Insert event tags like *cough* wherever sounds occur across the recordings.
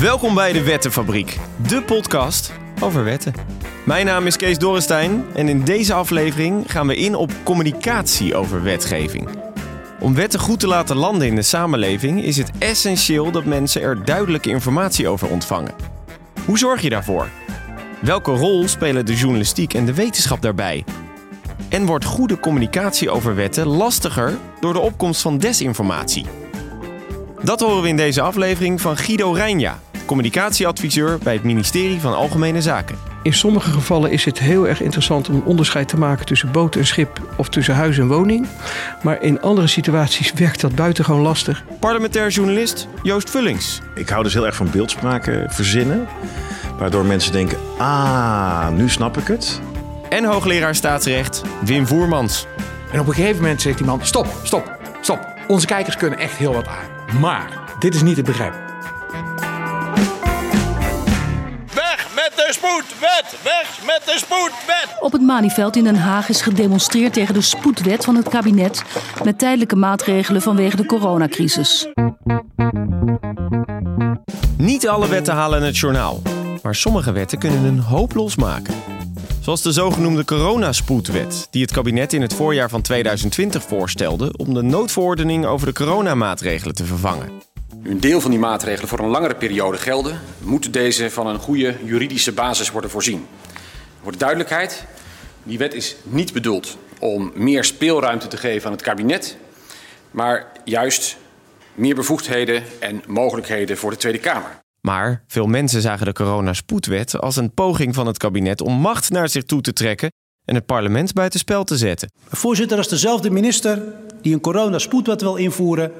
Welkom bij de Wettenfabriek, de podcast over wetten. Mijn naam is Kees Dorrestein en in deze aflevering gaan we in op communicatie over wetgeving. Om wetten goed te laten landen in de samenleving is het essentieel dat mensen er duidelijke informatie over ontvangen. Hoe zorg je daarvoor? Welke rol spelen de journalistiek en de wetenschap daarbij? En wordt goede communicatie over wetten lastiger door de opkomst van desinformatie? Dat horen we in deze aflevering van Guido Rijnja, communicatieadviseur bij het ministerie van Algemene Zaken. In sommige gevallen is het heel erg interessant om onderscheid te maken tussen boot en schip of tussen huis en woning. Maar in andere situaties werkt dat buitengewoon lastig. Parlementair journalist Joost Vullings. Ik hou dus heel erg van beeldspraken verzinnen. Waardoor mensen denken, ah, nu snap ik het. En hoogleraar staatsrecht Wim Voermans. En op een gegeven moment zegt die man: Stop, stop, stop. Onze kijkers kunnen echt heel wat aan. Maar dit is niet het begrijp. Spoedwet! Weg met de spoedwet! Op het Malieveld in Den Haag is gedemonstreerd tegen de spoedwet van het kabinet met tijdelijke maatregelen vanwege de coronacrisis. Niet alle wetten halen het journaal, maar sommige wetten kunnen een hoop losmaken. Zoals de zogenoemde coronaspoedwet, die het kabinet in het voorjaar van 2020 voorstelde om de noodverordening over de coronamaatregelen te vervangen. Nu een deel van die maatregelen voor een langere periode gelden, moeten deze van een goede juridische basis worden voorzien. Voor de duidelijkheid, die wet is niet bedoeld om meer speelruimte te geven aan het kabinet, maar juist meer bevoegdheden en mogelijkheden voor de Tweede Kamer. Maar veel mensen zagen de coronaspoedwet als een poging van het kabinet om macht naar zich toe te trekken en het parlement buitenspel te zetten. Voorzitter, dat is dezelfde minister die een coronaspoedwet wil invoeren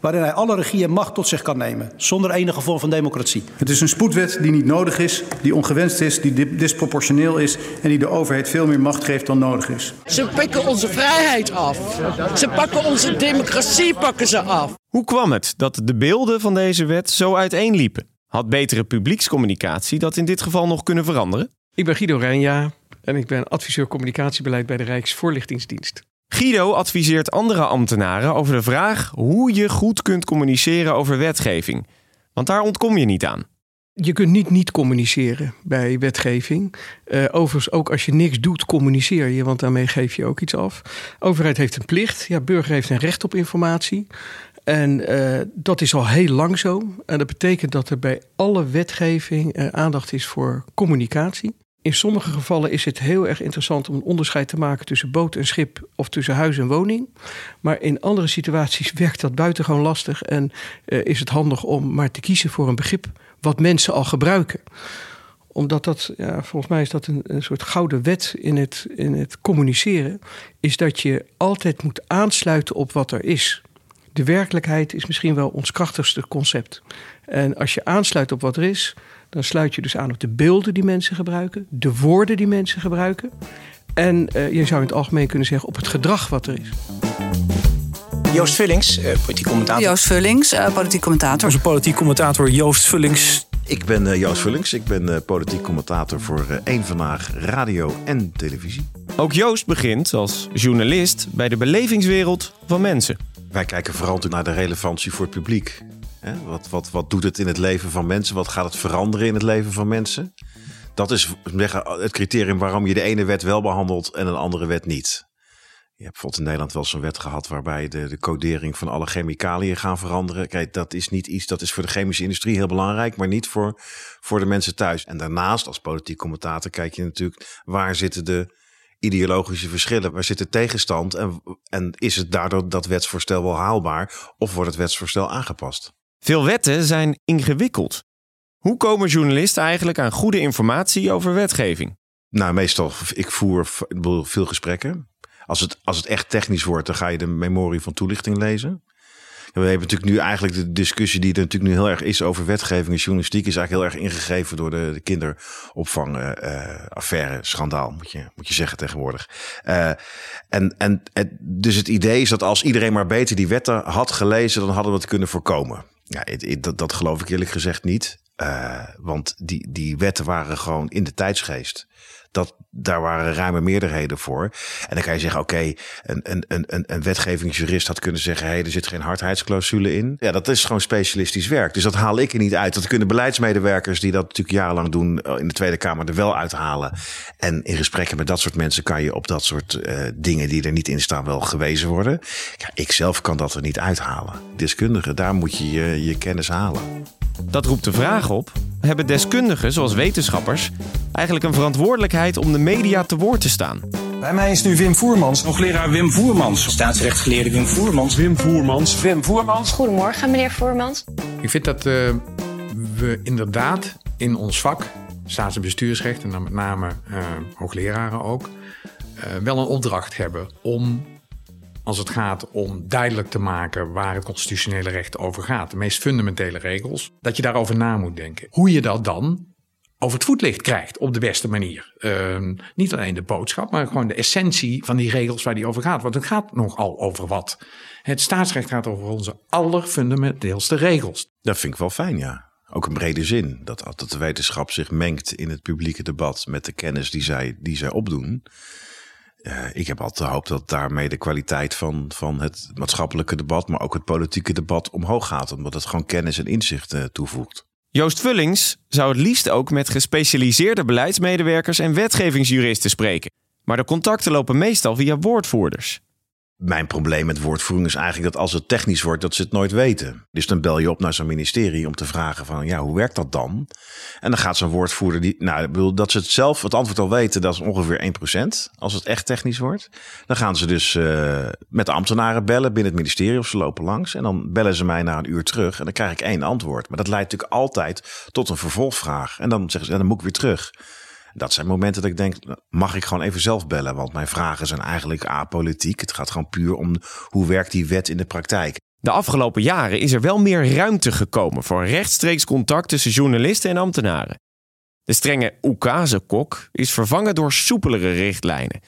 waarin hij alle regie en macht tot zich kan nemen, zonder enige vorm van democratie. Het is een spoedwet die niet nodig is, die ongewenst is, die disproportioneel is en die de overheid veel meer macht geeft dan nodig is. Ze pikken onze vrijheid af. Ze pakken onze democratie pakken ze af. Hoe kwam het dat de beelden van deze wet zo uiteenliepen? Had betere publiekscommunicatie dat in dit geval nog kunnen veranderen? Ik ben Guido Rijnja en ik ben adviseur communicatiebeleid bij de Rijksvoorlichtingsdienst. Guido adviseert andere ambtenaren over de vraag hoe je goed kunt communiceren over wetgeving. Want daar ontkom je niet aan. Je kunt niet niet communiceren bij wetgeving. Uh, overigens, ook als je niks doet, communiceer je, want daarmee geef je ook iets af. Overheid heeft een plicht, ja, burger heeft een recht op informatie. En uh, dat is al heel lang zo. En dat betekent dat er bij alle wetgeving uh, aandacht is voor communicatie. In sommige gevallen is het heel erg interessant om een onderscheid te maken tussen boot en schip of tussen huis en woning. Maar in andere situaties werkt dat buitengewoon lastig en uh, is het handig om maar te kiezen voor een begrip wat mensen al gebruiken omdat dat, ja, volgens mij is dat een, een soort gouden wet in het, in het communiceren, is dat je altijd moet aansluiten op wat er is de werkelijkheid is misschien wel ons krachtigste concept. En als je aansluit op wat er is, dan sluit je dus aan op de beelden die mensen gebruiken, de woorden die mensen gebruiken. En uh, je zou in het algemeen kunnen zeggen op het gedrag wat er is. Joost Vullings, uh, politiek commentator. Joost Vullings, uh, politiek commentator. Onze politiek commentator Joost Vullings. Ik ben uh, Joost Vullings. Ik ben uh, politiek commentator voor uh, Eén Vandaag Radio en Televisie. Ook Joost begint als journalist bij de belevingswereld van mensen. Wij kijken vooral naar de relevantie voor het publiek. Wat, wat, wat doet het in het leven van mensen? Wat gaat het veranderen in het leven van mensen? Dat is het criterium waarom je de ene wet wel behandelt en een andere wet niet. Je hebt bijvoorbeeld in Nederland wel zo'n wet gehad waarbij de, de codering van alle chemicaliën gaan veranderen. Kijk, dat is niet iets dat is voor de chemische industrie heel belangrijk, maar niet voor, voor de mensen thuis. En daarnaast, als politiek commentator, kijk je natuurlijk waar zitten de ideologische verschillen. Waar zit de tegenstand en, en is het daardoor dat wetsvoorstel wel haalbaar of wordt het wetsvoorstel aangepast? Veel wetten zijn ingewikkeld. Hoe komen journalisten eigenlijk aan goede informatie over wetgeving? Nou, meestal, ik voer veel gesprekken. Als het, als het echt technisch wordt, dan ga je de memorie van toelichting lezen. We hebben natuurlijk nu eigenlijk de discussie die er natuurlijk nu heel erg is over wetgeving en journalistiek, is eigenlijk heel erg ingegeven door de, de kinderopvangaffaire, schandaal, moet je, moet je zeggen tegenwoordig. Uh, en, en dus het idee is dat als iedereen maar beter die wetten had gelezen, dan hadden we het kunnen voorkomen. Ja, dat, dat geloof ik eerlijk gezegd niet. Uh, want die, die wetten waren gewoon in de tijdsgeest. Dat, daar waren ruime meerderheden voor. En dan kan je zeggen, oké, een, een, een, een wetgevingsjurist had kunnen zeggen... hé, hey, er zit geen hardheidsclausule in. Ja, dat is gewoon specialistisch werk. Dus dat haal ik er niet uit. Dat kunnen beleidsmedewerkers die dat natuurlijk jarenlang doen... in de Tweede Kamer er wel uithalen. En in gesprekken met dat soort mensen kan je op dat soort uh, dingen die er niet in staan wel gewezen worden. Ik zelf kan dat er niet uithalen. Deskundigen, daar moet je, je kennis halen. Dat roept de vraag op: hebben deskundigen, zoals wetenschappers, eigenlijk een verantwoordelijkheid om de media te woord te staan? Bij mij is nu Wim Voermans, hoogleraar Wim Voermans. Staatsrechtgeleerde Wim Voermans. Wim Voermans. Wim Voermans. Goedemorgen, meneer Voermans. Ik vind dat uh, we inderdaad in ons vak, staats- en bestuursrecht, en dan met name uh, hoogleraren ook, uh, wel een opdracht hebben om als het gaat om duidelijk te maken waar het constitutionele recht over gaat. De meest fundamentele regels. Dat je daarover na moet denken. Hoe je dat dan over het voetlicht krijgt op de beste manier. Uh, niet alleen de boodschap, maar gewoon de essentie van die regels waar die over gaat. Want het gaat nogal over wat. Het staatsrecht gaat over onze allerfundamenteelste regels. Dat vind ik wel fijn, ja. Ook een brede zin. Dat, dat de wetenschap zich mengt in het publieke debat met de kennis die zij, die zij opdoen. Uh, ik heb altijd gehoopt dat daarmee de kwaliteit van, van het maatschappelijke debat, maar ook het politieke debat omhoog gaat. Omdat het gewoon kennis en inzicht uh, toevoegt. Joost Vullings zou het liefst ook met gespecialiseerde beleidsmedewerkers en wetgevingsjuristen spreken. Maar de contacten lopen meestal via woordvoerders mijn probleem met woordvoering is eigenlijk dat als het technisch wordt, dat ze het nooit weten. Dus dan bel je op naar zo'n ministerie om te vragen van, ja, hoe werkt dat dan? En dan gaat zo'n woordvoerder, die, nou, ik bedoel, dat ze het zelf het antwoord al weten, dat is ongeveer 1% als het echt technisch wordt. Dan gaan ze dus uh, met ambtenaren bellen binnen het ministerie of ze lopen langs. En dan bellen ze mij na een uur terug en dan krijg ik één antwoord. Maar dat leidt natuurlijk altijd tot een vervolgvraag. En dan zeggen ze, ja, dan moet ik weer terug. Dat zijn momenten dat ik denk, mag ik gewoon even zelf bellen? Want mijn vragen zijn eigenlijk apolitiek. Het gaat gewoon puur om hoe werkt die wet in de praktijk. De afgelopen jaren is er wel meer ruimte gekomen voor rechtstreeks contact tussen journalisten en ambtenaren. De strenge Oekase-kok is vervangen door soepelere richtlijnen.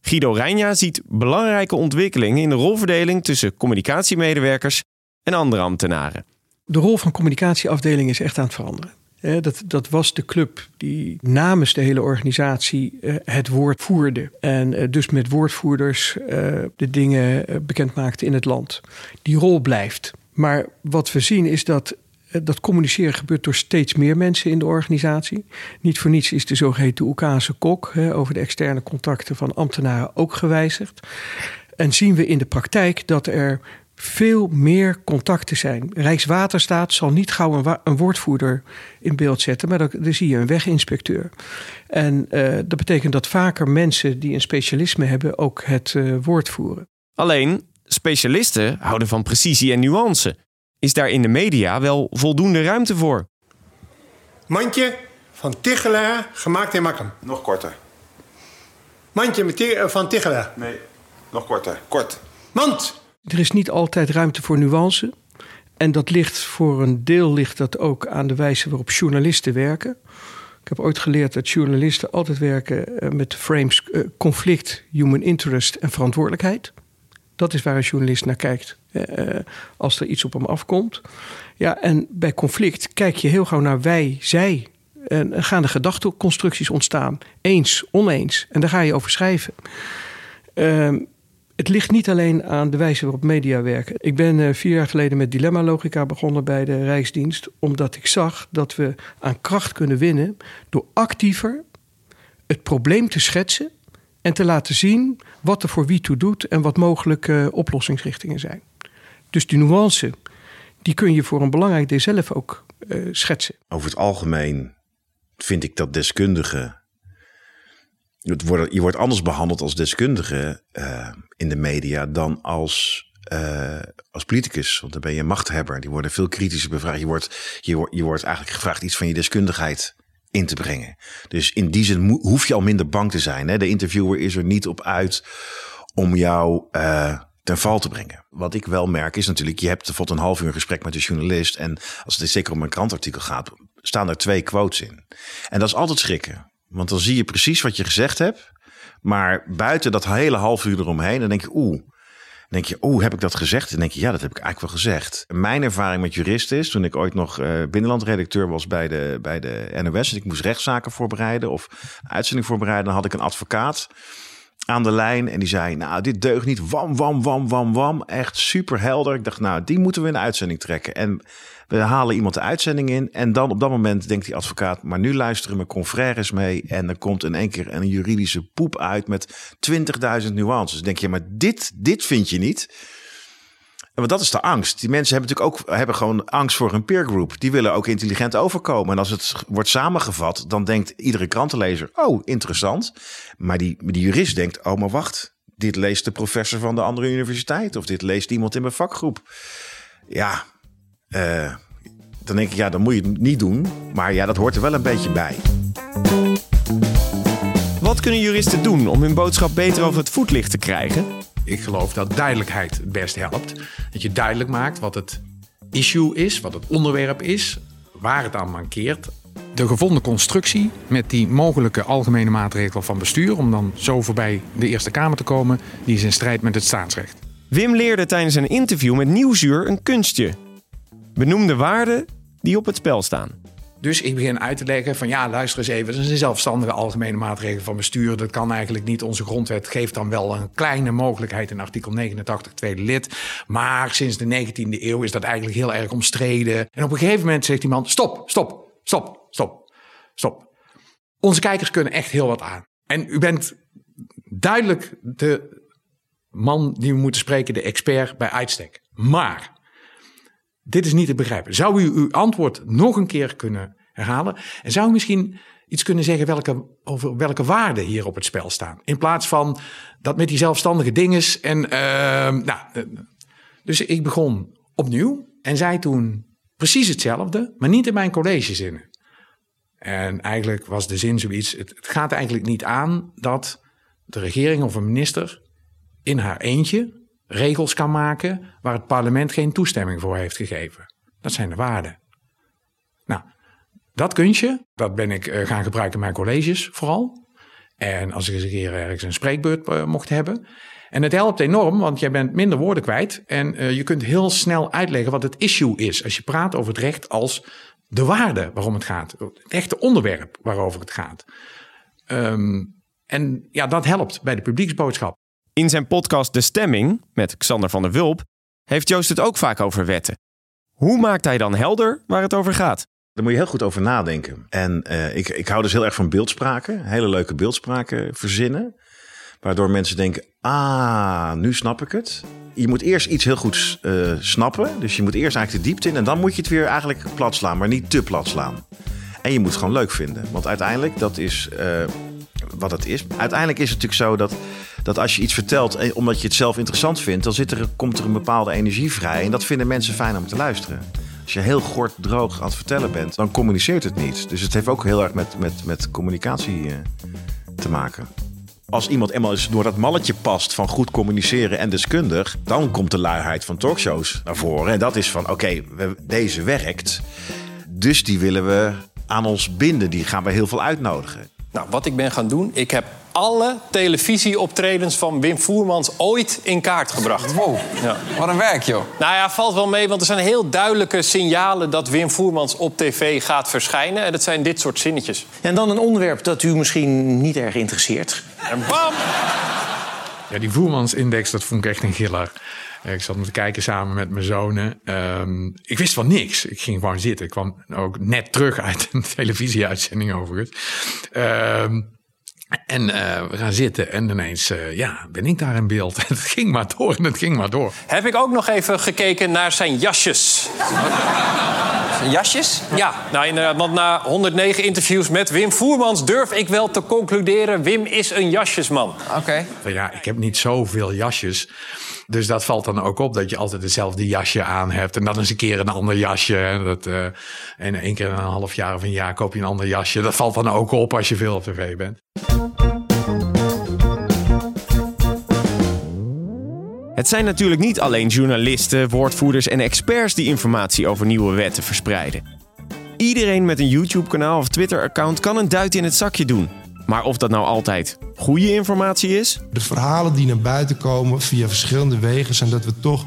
Guido Reina ziet belangrijke ontwikkelingen in de rolverdeling tussen communicatiemedewerkers en andere ambtenaren. De rol van communicatieafdeling is echt aan het veranderen dat, dat was de club die namens de hele organisatie uh, het woord voerde. En uh, dus met woordvoerders uh, de dingen bekend maakte in het land. Die rol blijft. Maar wat we zien is dat dat communiceren gebeurt door steeds meer mensen in de organisatie. Niet voor niets is de zogeheten Oekase kok over de externe contacten van ambtenaren ook gewijzigd. En zien we in de praktijk dat er veel meer contacten zijn. Rijkswaterstaat zal niet gauw een, een woordvoerder in beeld zetten, maar dan, dan zie je een weginspecteur. En uh, dat betekent dat vaker mensen die een specialisme hebben ook het uh, woord voeren. Alleen, specialisten houden van precisie en nuance. Is daar in de media wel voldoende ruimte voor? Mandje van Tichelaar, gemaakt in Makkum. Nog korter. Mandje van Tichelaar. Nee, nog korter. Kort. Mand er is niet altijd ruimte voor nuance. En dat ligt voor een deel ligt dat ook aan de wijze waarop journalisten werken. Ik heb ooit geleerd dat journalisten altijd werken eh, met frames eh, conflict, human interest en verantwoordelijkheid. Dat is waar een journalist naar kijkt eh, als er iets op hem afkomt. Ja, en bij conflict kijk je heel gauw naar wij, zij. En gaan de gedachteconstructies ontstaan. Eens, oneens. En daar ga je over schrijven. Uh, het ligt niet alleen aan de wijze waarop media werken. Ik ben eh, vier jaar geleden met Dilemma Logica begonnen bij de Rijksdienst, omdat ik zag dat we aan kracht kunnen winnen door actiever het probleem te schetsen en te laten zien wat er voor wie toe doet en wat mogelijke oplossingsrichtingen zijn. Dus die nuance, die kun je voor een belangrijk deel zelf ook uh, schetsen. Over het algemeen vind ik dat deskundigen wordt, je wordt anders behandeld als deskundige uh, in de media dan als, uh, als politicus. Want dan ben je machthebber. Die worden veel kritischer bevraagd. Je wordt, je, je wordt eigenlijk gevraagd iets van je deskundigheid in te brengen. Dus in die zin hoef je al minder bang te zijn. Hè? De interviewer is er niet op uit om jou uh, ten val te brengen. Wat ik wel merk is natuurlijk, je hebt bijvoorbeeld een half uur gesprek met een journalist. En als het zeker om een krantartikel gaat, staan er twee quotes in. En dat is altijd schrikken. Want dan zie je precies wat je gezegd hebt. Maar buiten dat hele half uur eromheen, dan denk je, oeh. denk je, oh, heb ik dat gezegd? Dan denk je, ja, dat heb ik eigenlijk wel gezegd. Mijn ervaring met juristen is, toen ik ooit nog uh, binnenlandredacteur was bij de, bij de NOS... en ik moest rechtszaken voorbereiden of uitzending voorbereiden... dan had ik een advocaat aan de lijn en die zei, nou, dit deugt niet. Wam, wam, wam, wam, wam. Echt super helder. Ik dacht, nou, die moeten we in de uitzending trekken. En we halen iemand de uitzending in. En dan op dat moment denkt die advocaat, maar nu luisteren mijn confrères mee. En er komt in één keer een juridische poep uit met 20.000 nuances. Dan denk je, maar dit, dit vind je niet. Want dat is de angst. Die mensen hebben natuurlijk ook hebben gewoon angst voor een peergroep. Die willen ook intelligent overkomen. En als het wordt samengevat, dan denkt iedere krantenlezer: oh, interessant. Maar die, die jurist denkt: oh, maar wacht. Dit leest de professor van de andere universiteit. Of dit leest iemand in mijn vakgroep. Ja, uh, dan denk ik, ja, dan moet je het niet doen. Maar ja, dat hoort er wel een beetje bij. Wat kunnen juristen doen om hun boodschap beter over het voetlicht te krijgen? Ik geloof dat duidelijkheid het best helpt. Dat je duidelijk maakt wat het issue is, wat het onderwerp is, waar het aan mankeert. De gevonden constructie met die mogelijke algemene maatregelen van bestuur, om dan zo voorbij de Eerste Kamer te komen, die is in strijd met het staatsrecht. Wim leerde tijdens een interview met Nieuwsuur een kunstje. Benoem de waarden die op het spel staan. Dus ik begin uit te leggen van ja, luister eens even, dat is een zelfstandige algemene maatregel van bestuur. Dat kan eigenlijk niet. Onze grondwet geeft dan wel een kleine mogelijkheid in artikel 89 tweede lid. Maar sinds de 19e eeuw is dat eigenlijk heel erg omstreden. En op een gegeven moment zegt iemand, stop, stop, stop, stop, stop. Onze kijkers kunnen echt heel wat aan. En u bent duidelijk de man die we moeten spreken, de expert bij uitstek. Maar dit is niet te begrijpen. Zou u uw antwoord nog een keer kunnen herhalen? En zou u misschien iets kunnen zeggen welke, over welke waarden hier op het spel staan? In plaats van dat met die zelfstandige dinges. En, uh, nou, dus ik begon opnieuw en zei toen precies hetzelfde, maar niet in mijn collegezinnen. En eigenlijk was de zin zoiets: het, het gaat eigenlijk niet aan dat de regering of een minister in haar eentje regels kan maken waar het parlement geen toestemming voor heeft gegeven. Dat zijn de waarden. Nou, dat kunstje, dat ben ik eh, gaan gebruiken in mijn colleges vooral. En als ik eens een keer ergens een spreekbeurt uh, mocht hebben. En het helpt enorm, want jij bent minder woorden kwijt. En uh, je kunt heel snel uitleggen wat het issue is. Als je praat over het recht als de waarde waarom het gaat. Het echte onderwerp waarover het gaat. Um, en ja, dat helpt bij de publieksboodschap. In zijn podcast De Stemming met Xander van der Wulp heeft Joost het ook vaak over wetten. Hoe maakt hij dan helder waar het over gaat? Daar moet je heel goed over nadenken. En uh, ik, ik hou dus heel erg van beeldspraken. Hele leuke beeldspraken verzinnen. Waardoor mensen denken, ah, nu snap ik het. Je moet eerst iets heel goed uh, snappen. Dus je moet eerst eigenlijk de diepte in. En dan moet je het weer eigenlijk plat slaan, maar niet te plat slaan. En je moet het gewoon leuk vinden. Want uiteindelijk, dat is uh, wat het is. Uiteindelijk is het natuurlijk zo dat dat als je iets vertelt eh, omdat je het zelf interessant vindt, dan zit er, komt er een bepaalde energie vrij. En dat vinden mensen fijn om te luisteren. Als je heel kort droog aan het vertellen bent, dan communiceert het niet. Dus het heeft ook heel erg met, met, met communicatie uh, te maken. Als iemand eenmaal eens door dat malletje past van goed communiceren en deskundig, dan komt de luiheid van talkshows naar voren. En dat is van: oké, deze werkt. Dus die willen we aan ons binden. Die gaan we heel veel uitnodigen. Nou, wat ik ben gaan doen, ik heb alle televisieoptredens van Wim Voermans ooit in kaart gebracht. Wow, ja. wat een werk, joh. Nou ja, valt wel mee, want er zijn heel duidelijke signalen dat Wim Voermans op tv gaat verschijnen. En dat zijn dit soort zinnetjes. En dan een onderwerp dat u misschien niet erg interesseert. En bam! Ja, die Voermans-index, dat vond ik echt een giller. Ik zat te kijken samen met mijn zonen. Um, ik wist van niks. Ik ging gewoon zitten. Ik kwam ook net terug uit een *laughs* televisieuitzending overigens. Um, en uh, we gaan zitten en ineens uh, ja, ben ik daar in beeld. *laughs* het ging maar door en het ging maar door. Heb ik ook nog even gekeken naar zijn jasjes. Jasjes? Ja, nou inderdaad, want na 109 interviews met Wim Voermans... durf ik wel te concluderen, Wim is een jasjesman. Oké. Okay. Ja, ik heb niet zoveel jasjes. Dus dat valt dan ook op dat je altijd hetzelfde jasje aan hebt. En dan eens een keer een ander jasje. Dat, en één keer in een half jaar of een jaar koop je een ander jasje. Dat valt dan ook op als je veel op tv bent. Het zijn natuurlijk niet alleen journalisten, woordvoerders en experts die informatie over nieuwe wetten verspreiden. Iedereen met een YouTube-kanaal of Twitter-account kan een duit in het zakje doen. Maar of dat nou altijd goede informatie is? De verhalen die naar buiten komen via verschillende wegen zijn dat we toch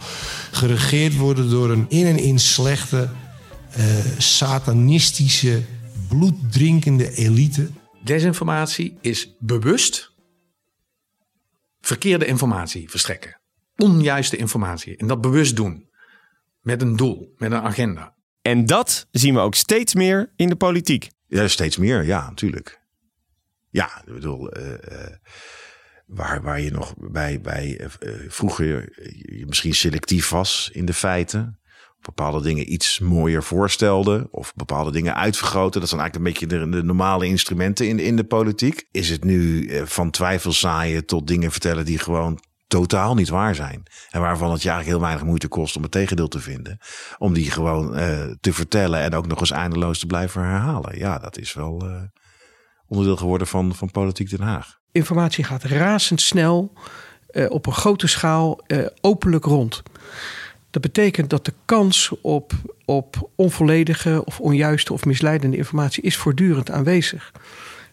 geregeerd worden door een in en in slechte, uh, satanistische, bloeddrinkende elite. Desinformatie is bewust verkeerde informatie verstrekken. Onjuiste informatie. En dat bewust doen. Met een doel, met een agenda. En dat zien we ook steeds meer in de politiek. Ja, steeds meer, ja, natuurlijk. Ja, ik bedoel, uh, uh, waar, waar je nog bij, bij uh, vroeger misschien selectief was in de feiten. Bepaalde dingen iets mooier voorstelde. Of bepaalde dingen uitvergroten. Dat zijn eigenlijk een beetje de, normale instrumenten in, in de politiek. Is het nu van twijfel zaaien tot dingen vertellen die gewoon totaal niet waar zijn. En waarvan het je eigenlijk heel weinig moeite kost om het tegendeel te vinden. Om die gewoon te vertellen en ook nog eens eindeloos te blijven herhalen. Ja, dat is wel onderdeel geworden van, van Politiek Den Haag. Informatie gaat razendsnel, uh, op een grote schaal, openlijk rond. Dat betekent dat de kans op, op onvolledige of onjuiste of misleidende informatie is voortdurend aanwezig.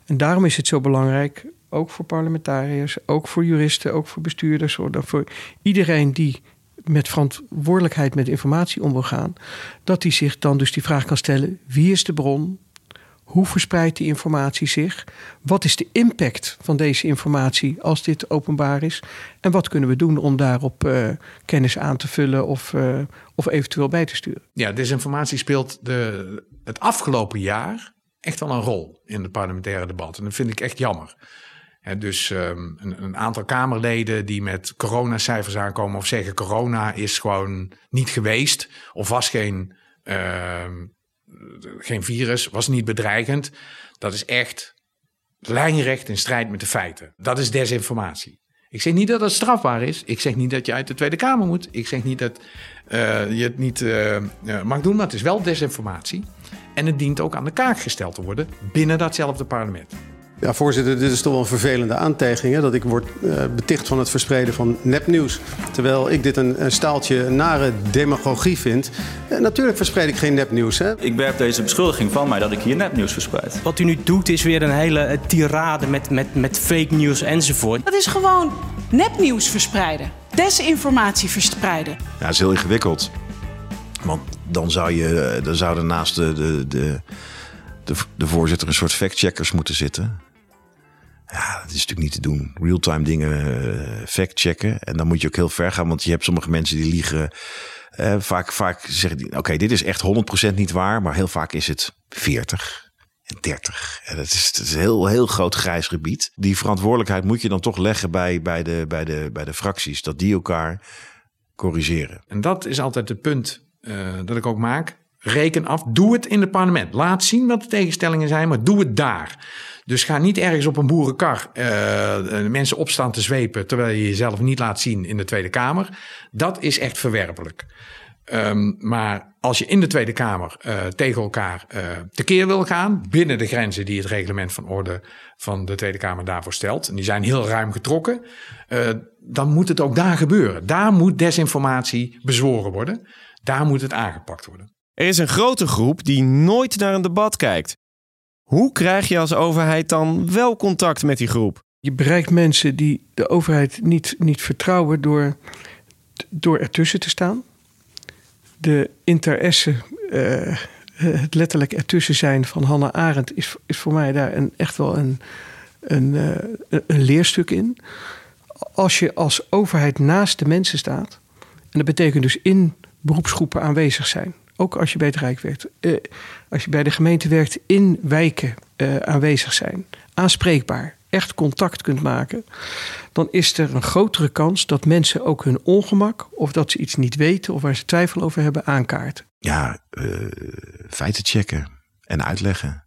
En daarom is het zo belangrijk ook voor parlementariërs, ook voor juristen, ook voor bestuurders, voor iedereen die met verantwoordelijkheid met informatie om wil gaan, dat die zich dan dus die vraag kan stellen: wie is de bron? Hoe verspreidt die informatie zich? Wat is de impact van deze informatie als dit openbaar is? En wat kunnen we doen om daarop uh, kennis aan te vullen of, uh, of eventueel bij te sturen? Ja, desinformatie speelt de, het afgelopen jaar echt wel een rol in het parlementaire debat. En dat vind ik echt jammer. Dus um, een, een, aantal Kamerleden die met coronacijfers aankomen of zeggen corona is gewoon niet geweest of was geen, uh, geen virus, was niet bedreigend. Dat is echt lijnrecht in strijd met de feiten. Dat is desinformatie. Ik zeg niet dat het strafbaar is. Ik zeg niet dat je uit de Tweede Kamer moet. Ik zeg niet dat uh, je het niet uh, mag doen, maar het is wel desinformatie. En het dient ook aan de kaak gesteld te worden binnen datzelfde parlement. Ja, voorzitter, dit is toch wel een vervelende aantijging. Hè? Dat ik word uh, beticht van het verspreiden van nepnieuws. Terwijl ik dit een, een staaltje nare demagogie vind. Uh, natuurlijk verspreid ik geen nepnieuws. Hè? Ik werp deze beschuldiging van mij dat ik hier nepnieuws verspreid. Wat u nu doet is weer een hele uh, tirade met, met, met fake news enzovoort. Dat is gewoon nepnieuws verspreiden. Desinformatie verspreiden. Ja, dat is heel ingewikkeld. Want dan zou je, dan zouden naast de, de, de, de, de voorzitter een soort factcheckers moeten zitten. Ja, dat is natuurlijk niet te doen. Real-time dingen uh, fact-checken. En dan moet je ook heel ver gaan, want je hebt sommige mensen die liegen. Uh, vaak, vaak zeggen die, oké, dit is echt 100% niet waar, maar heel vaak is het 40 en 30. En dat is, een heel, heel groot grijs gebied. Die verantwoordelijkheid moet je dan toch leggen bij, bij, de, bij, de, bij de fracties, dat die elkaar corrigeren. En dat is altijd het punt uh, dat ik ook maak. Reken af, doe het in het parlement. Laat zien wat de tegenstellingen zijn, maar doe het daar. Dus ga niet ergens op een boerenkar uh, mensen opstaan te zwepen terwijl je jezelf niet laat zien in de Tweede Kamer. Dat is echt verwerpelijk. Um, maar als je in de Tweede Kamer uh, tegen elkaar tekeer wil gaan, binnen de grenzen die het reglement van orde van de Tweede Kamer daarvoor stelt, en die zijn heel ruim getrokken, dan moet het ook daar gebeuren. Daar moet desinformatie bezworen worden. Daar moet het aangepakt worden. Er is een grote groep die nooit naar een debat kijkt. Hoe krijg je als overheid dan wel contact met die groep? Je bereikt mensen die de overheid niet, niet vertrouwen door, door ertussen te staan. De interesse, uh, het letterlijk ertussen zijn van Hannah Arendt, is, is voor mij daar een, echt wel een, een, uh, een leerstuk in. Als je als overheid naast de mensen staat, en dat betekent dus in beroepsgroepen aanwezig zijn. Ook als je bij het Rijk werkt. Uh, als je bij de gemeente werkt, in wijken uh, aanwezig zijn. Aanspreekbaar. Echt contact kunt maken. Dan is er een grotere kans dat mensen ook hun ongemak. of dat ze iets niet weten of waar ze twijfel over hebben aankaarten. Ja, uh, feiten checken en uitleggen.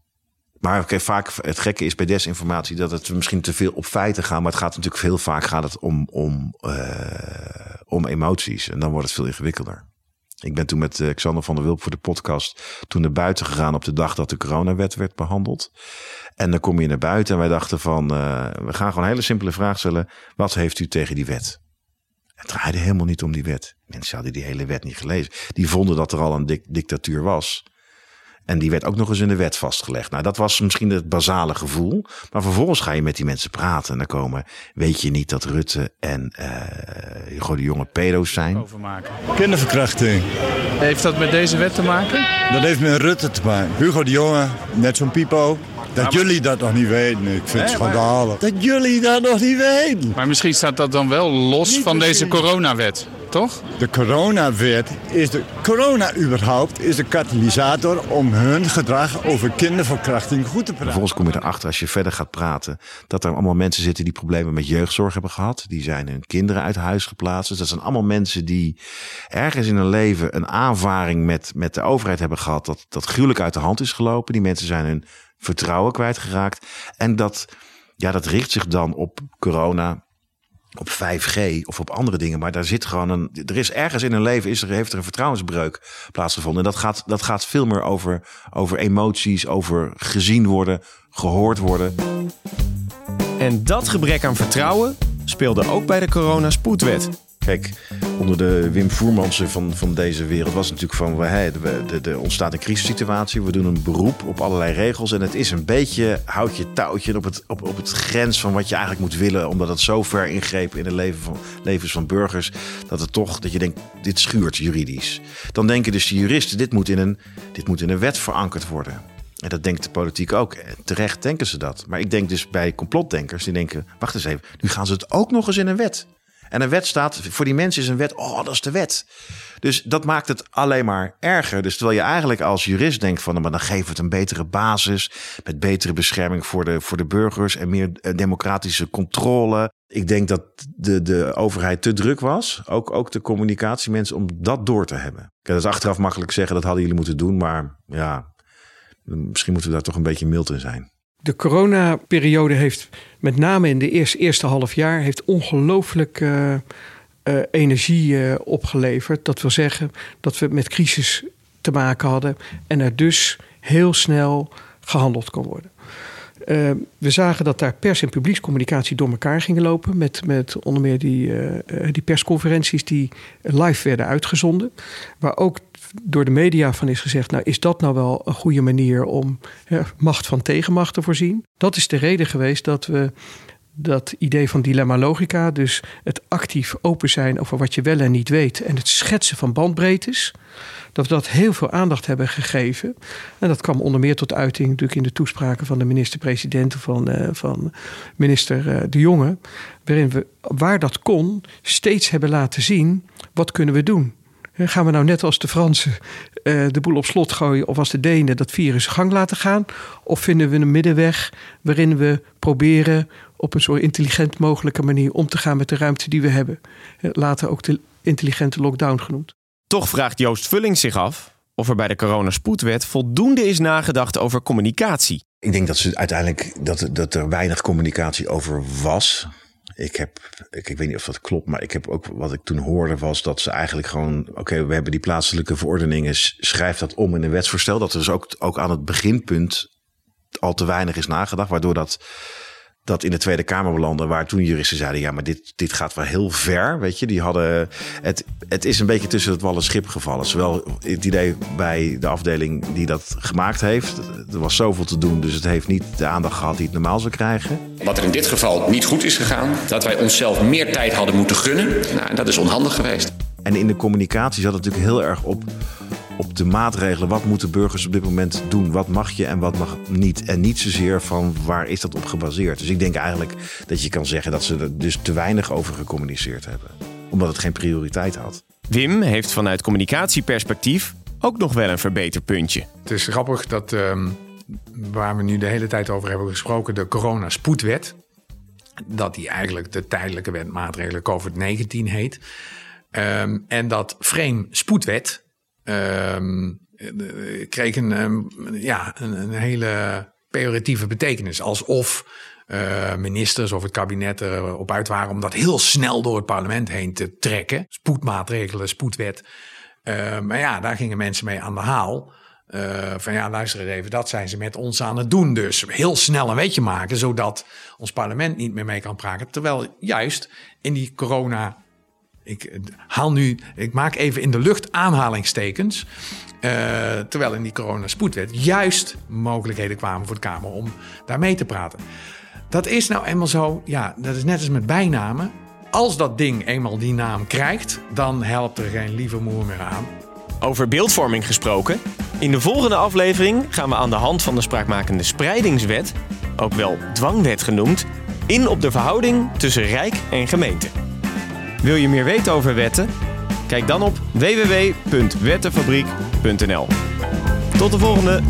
Maar okay, vaak het gekke is bij desinformatie dat het misschien te veel op feiten gaat. Maar het gaat natuurlijk heel vaak gaat het om, om, om emoties. En dan wordt het veel ingewikkelder. Ik ben toen met uh, Xander van der Wulp voor de podcast toen naar buiten gegaan op de dag dat de coronawet werd behandeld. En dan kom je naar buiten en wij dachten van, uh, we gaan gewoon een hele simpele vraag stellen. Wat heeft u tegen die wet? Het draaide helemaal niet om die wet. Mensen hadden die hele wet niet gelezen. Die vonden dat er al een dik dictatuur was. En die werd ook nog eens in de wet vastgelegd. Nou, dat was misschien het basale gevoel. Maar vervolgens ga je met die mensen praten. En dan komen, weet je niet dat Rutte en uh, Hugo de Jonge pedo's zijn? Overmaken. Kinderverkrachting. Heeft dat met deze wet te maken? Dat heeft met Rutte te maken. Hugo de Jonge, net zo'n pipo. Dat jullie dat nog niet weten. Ik vind het schandalig. Dat jullie dat nog niet weten. Maar misschien staat dat dan wel los van deze coronawet, toch? De coronawet is de corona überhaupt is de katalysator om hun gedrag over kinderverkrachting goed te praten. Vervolgens kom je erachter als je verder gaat praten dat er allemaal mensen zitten die problemen met jeugdzorg hebben gehad. Die zijn hun kinderen uit huis geplaatst. Dus dat zijn allemaal mensen die ergens in hun leven een aanvaring met, met de overheid hebben gehad dat, dat gruwelijk uit de hand is gelopen. Die mensen zijn hun vertrouwen kwijtgeraakt. En dat, ja, dat richt zich dan op corona, op 5G of op andere dingen. Maar daar zit gewoon een. Er is ergens in hun leven is er, heeft er een vertrouwensbreuk plaatsgevonden. En dat gaat, dat gaat veel meer over, over emoties, over gezien worden, gehoord worden. En dat gebrek aan vertrouwen speelde ook bij de corona-spoedwet. Kijk, onder de Wim Voermansen van, van deze wereld was natuurlijk van... Er ontstaat een crisissituatie, we doen een beroep op allerlei regels... en het is een beetje houd je touwtje op het, op, op het grens van wat je eigenlijk moet willen... omdat het zo ver ingreep in de leven van, levens van burgers... dat het toch, dat je denkt, dit schuurt juridisch. Dan denken dus de juristen, dit moet in een, dit moet in een wet verankerd worden... En dat denkt de politiek ook. Terecht denken ze dat. Maar ik denk dus bij complotdenkers die denken: wacht eens even, nu gaan ze het ook nog eens in een wet. En een wet staat, voor die mensen is een wet, oh, dat is de wet. Dus dat maakt het alleen maar erger. Dus terwijl je eigenlijk als jurist denkt van, maar dan geven we het een betere basis, met betere bescherming voor de, voor de burgers en meer eh, democratische controle. Ik denk dat de, de overheid te druk was, ook, ook de communicatiemensen, om dat door te hebben. dat is achteraf makkelijk zeggen, dat hadden jullie moeten doen, maar ja, misschien moeten we daar toch een beetje mild in zijn. De coronaperiode heeft met name in de eerste, eerste half jaar heeft ongelooflijk uh, uh, energie uh, opgeleverd. Dat wil zeggen dat we met crisis te maken hadden en er dus heel snel gehandeld kon worden. we zagen dat daar pers- en publiekscommunicatie door elkaar gingen lopen. Met, met onder meer die, die persconferenties die live werden uitgezonden. Waar ook door de media van is gezegd: Nou, is dat nou wel een goede manier om macht van tegenmacht te voorzien? Dat is de reden geweest dat we dat idee van dilemma logica, dus het actief open zijn over wat je wel en niet weet en het schetsen van bandbreedtes, dat we dat heel veel aandacht hebben gegeven. En dat kwam onder meer tot uiting natuurlijk in de toespraken van de minister-president van, uh, van minister uh, De Jonge, waarin we waar dat kon steeds hebben laten zien wat kunnen we doen. Gaan we nou net als de Fransen uh, de boel op slot gooien of als de Denen dat virus gang laten gaan? Of vinden we een middenweg waarin we proberen op een zo intelligent mogelijke manier om te gaan met de ruimte die we hebben? Later ook de intelligente lockdown genoemd. Toch vraagt Joost Vulling zich af of er bij de coronaspoedwet voldoende is nagedacht over communicatie. Ik denk dat ze uiteindelijk dat, dat er weinig communicatie over was. Ik heb, ik, ik, weet niet of dat klopt, maar ik heb ook wat ik toen hoorde was dat ze eigenlijk gewoon, oké, we hebben die plaatselijke verordeningen, schrijf dat om in een wetsvoorstel. Dat er dus ook, ook aan het beginpunt al te weinig is nagedacht, waardoor dat dat in de Tweede Kamer belanden, waar toen juristen zeiden: ja, maar dit, dit gaat wel heel ver. Weet je, die hadden. Het, het is een beetje tussen het wal en schip gevallen. Zowel het idee bij de afdeling die dat gemaakt heeft. Er was zoveel te doen, dus het heeft niet de aandacht gehad die het normaal zou krijgen. Wat er in dit geval niet goed is gegaan, dat wij onszelf meer tijd hadden moeten gunnen. Nou, en dat is onhandig geweest. En in de communicatie zat het natuurlijk heel erg op op de maatregelen. Wat moeten burgers op dit moment doen? Wat mag je en wat mag niet? En niet zozeer van waar is dat op gebaseerd. Dus ik denk eigenlijk dat je kan zeggen dat ze er dus te weinig over gecommuniceerd hebben. Omdat het geen prioriteit had. Wim heeft vanuit communicatieperspectief ook nog wel een verbeterpuntje. Het is grappig dat uh, waar we nu de hele tijd over hebben gesproken, de corona-spoedwet. Dat die eigenlijk de tijdelijke wet maatregelen COVID-19 heet. Um, en dat frame spoedwet, kreeg een, ja, een, een, hele pejoratieve betekenis. Alsof uh, ministers of het kabinet erop uit waren om dat heel snel door het parlement heen te trekken. Spoedmaatregelen, spoedwet. Uh, maar ja, daar gingen mensen mee aan de haal. Uh, van ja, luister even, dat zijn ze met ons aan het doen. Dus heel snel een wetje maken, zodat ons parlement niet meer mee kan praten. Terwijl juist in die corona Ik eh, haal nu, ik maak even in de lucht aanhalingstekens. Uh, terwijl in die coronaspoedwet juist mogelijkheden kwamen voor de Kamer om daar mee te praten. Dat is nou eenmaal zo, ja, dat is net als met bijnamen. Als dat ding eenmaal die naam krijgt, dan helpt er geen lieve moer meer aan. Over beeldvorming gesproken. In de volgende aflevering gaan we aan de hand van de spraakmakende spreidingswet, ook wel dwangwet genoemd, in op de verhouding tussen Rijk en gemeente. Wil je meer weten over wetten? Kijk dan op www.wettenfabriek.nl. Tot de volgende!